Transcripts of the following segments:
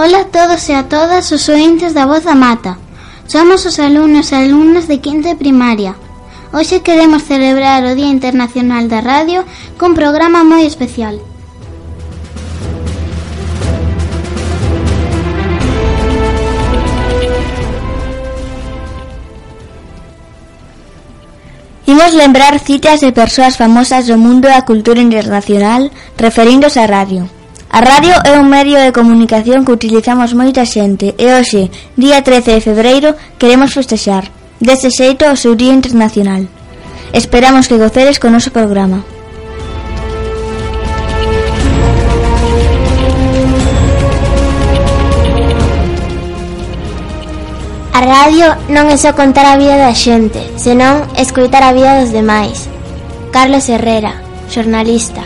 Ola a todos e a todas os ointes da Voz da Mata. Somos os alumnos e alumnas de quinto de primaria. Hoxe queremos celebrar o Día Internacional da Radio cun programa moi especial. Imos lembrar citas de persoas famosas do mundo da cultura internacional referíndose á radio. A radio é un medio de comunicación que utilizamos moita xente e hoxe, día 13 de febreiro, queremos festexar. Dese xeito o seu Día Internacional. Esperamos que goceres con noso programa. A radio non é só contar a vida da xente, senón escoitar a vida dos demais. Carlos Herrera, xornalista.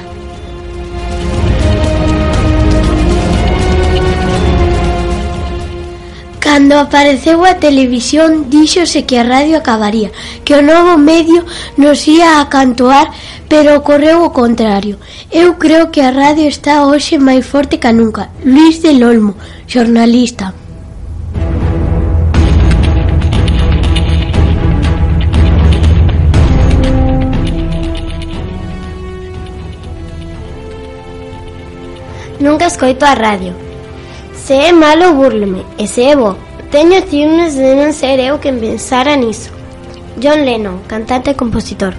Cando apareceu a televisión díxose que a radio acabaría, que o novo medio nos ia a cantoar, pero ocorreu o contrario. Eu creo que a radio está hoxe máis forte que nunca. Luis del Olmo, xornalista. Nunca escoito a radio. Se é malo, burleme, e se é bo, Teño ciúmes de non ser eu quen pensara niso. John Lennon, cantante e compositor.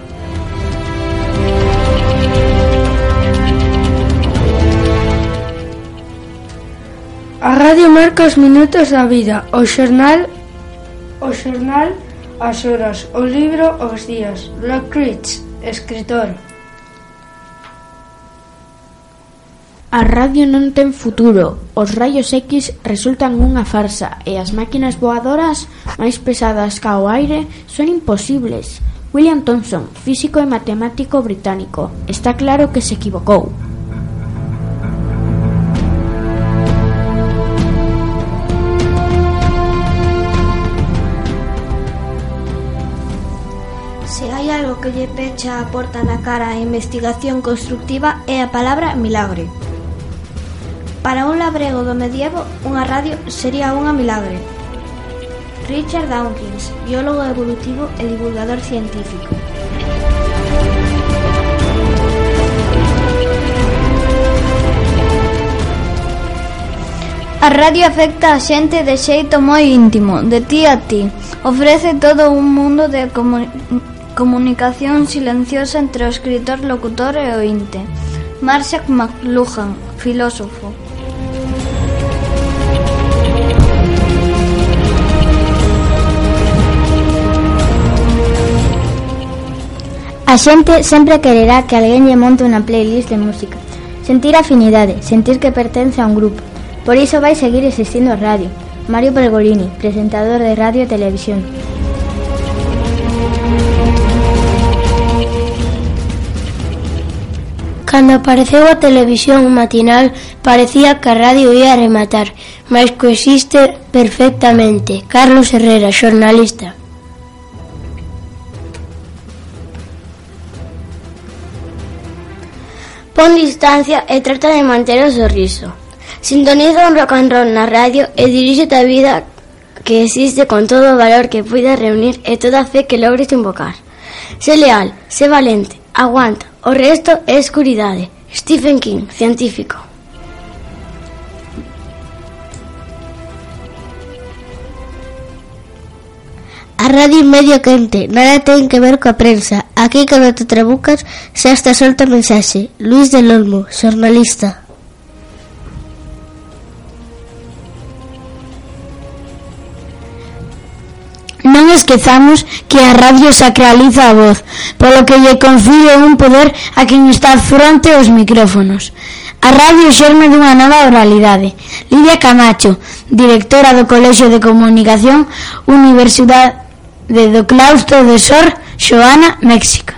A radio marca os minutos da vida, o xornal, o xornal, as horas, o libro, os días. Lockridge, escritor. A radio non ten futuro, os raios X resultan unha farsa e as máquinas voadoras máis pesadas ca o aire son imposibles. William Thomson, físico e matemático británico, está claro que se equivocou. Se hai algo que lle pecha a porta na cara a investigación constructiva é a palabra milagre. Para un labrego do medievo, unha radio sería unha milagre. Richard Dawkins, biólogo evolutivo e divulgador científico. A radio afecta a xente de xeito moi íntimo, de ti a ti. Ofrece todo un mundo de comuni comunicación silenciosa entre o escritor, locutor e o ointe. Marshall McLuhan, filósofo. A xente sempre quererá que alguén lle monte unha playlist de música. Sentir afinidade, sentir que pertence a un grupo. Por iso vai seguir existindo a radio. Mario Pergolini, presentador de radio e televisión. Cando apareceu a televisión matinal parecía que a radio ia rematar, mas coexiste perfectamente. Carlos Herrera, xornalista. Pon distancia e trata de manter o sorriso. Sintoniza un rock and roll na radio e diríxete a vida que existe con todo o valor que puidas reunir e toda a fe que logres invocar. Sé leal, sé valente, aguanta, o resto é escuridade. Stephen King, científico. A radio medio quente, nada ten que ver coa prensa, Aquí con Trabucas xa está solta a mensaxe. Luis del Olmo, xornalista. Non esquezamos que a radio sacraliza a voz, polo que lle confío un poder a quen está fronte aos micrófonos. A radio xerme dunha nova oralidade. Lidia Camacho, directora do Colexio de Comunicación, Universidade do Claustro de Sor, Xoana México.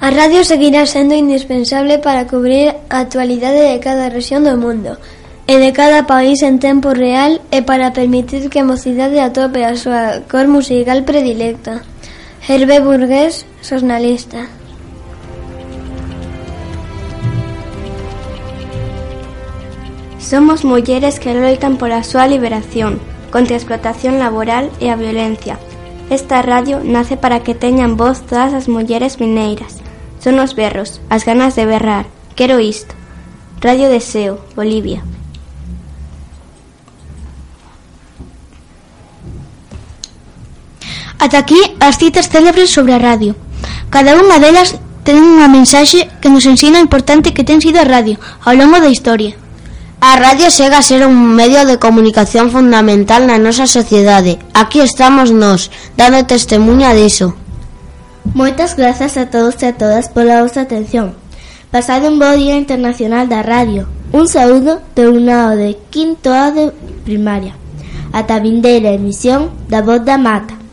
A radio seguirá sendo indispensable para cubrir a actualidade de cada región do mundo e de cada país en tempo real e para permitir que a mocidade atope a súa cor musical predilecta. Hervé Burgués, xornalista. Somos mulleres que loitan pola súa liberación, contra a explotación laboral e a violencia. Esta radio nace para que teñan voz todas as mulleres mineiras. Son os berros, as ganas de berrar. Quero isto. Radio Deseo, Bolivia. Ata aquí as citas célebres sobre a radio. Cada unha delas ten unha mensaxe que nos ensina o importante que ten sido a radio ao longo da historia. A radio chega a ser un medio de comunicación fundamental na nosa sociedade. Aquí estamos nós, dando testemunha diso. Moitas grazas a todos e a todas pola vosa atención. Pasade un bo día internacional da radio. Un saúdo de un ao de quinto ao de primaria. Ata vindeira emisión da Voz da Mata.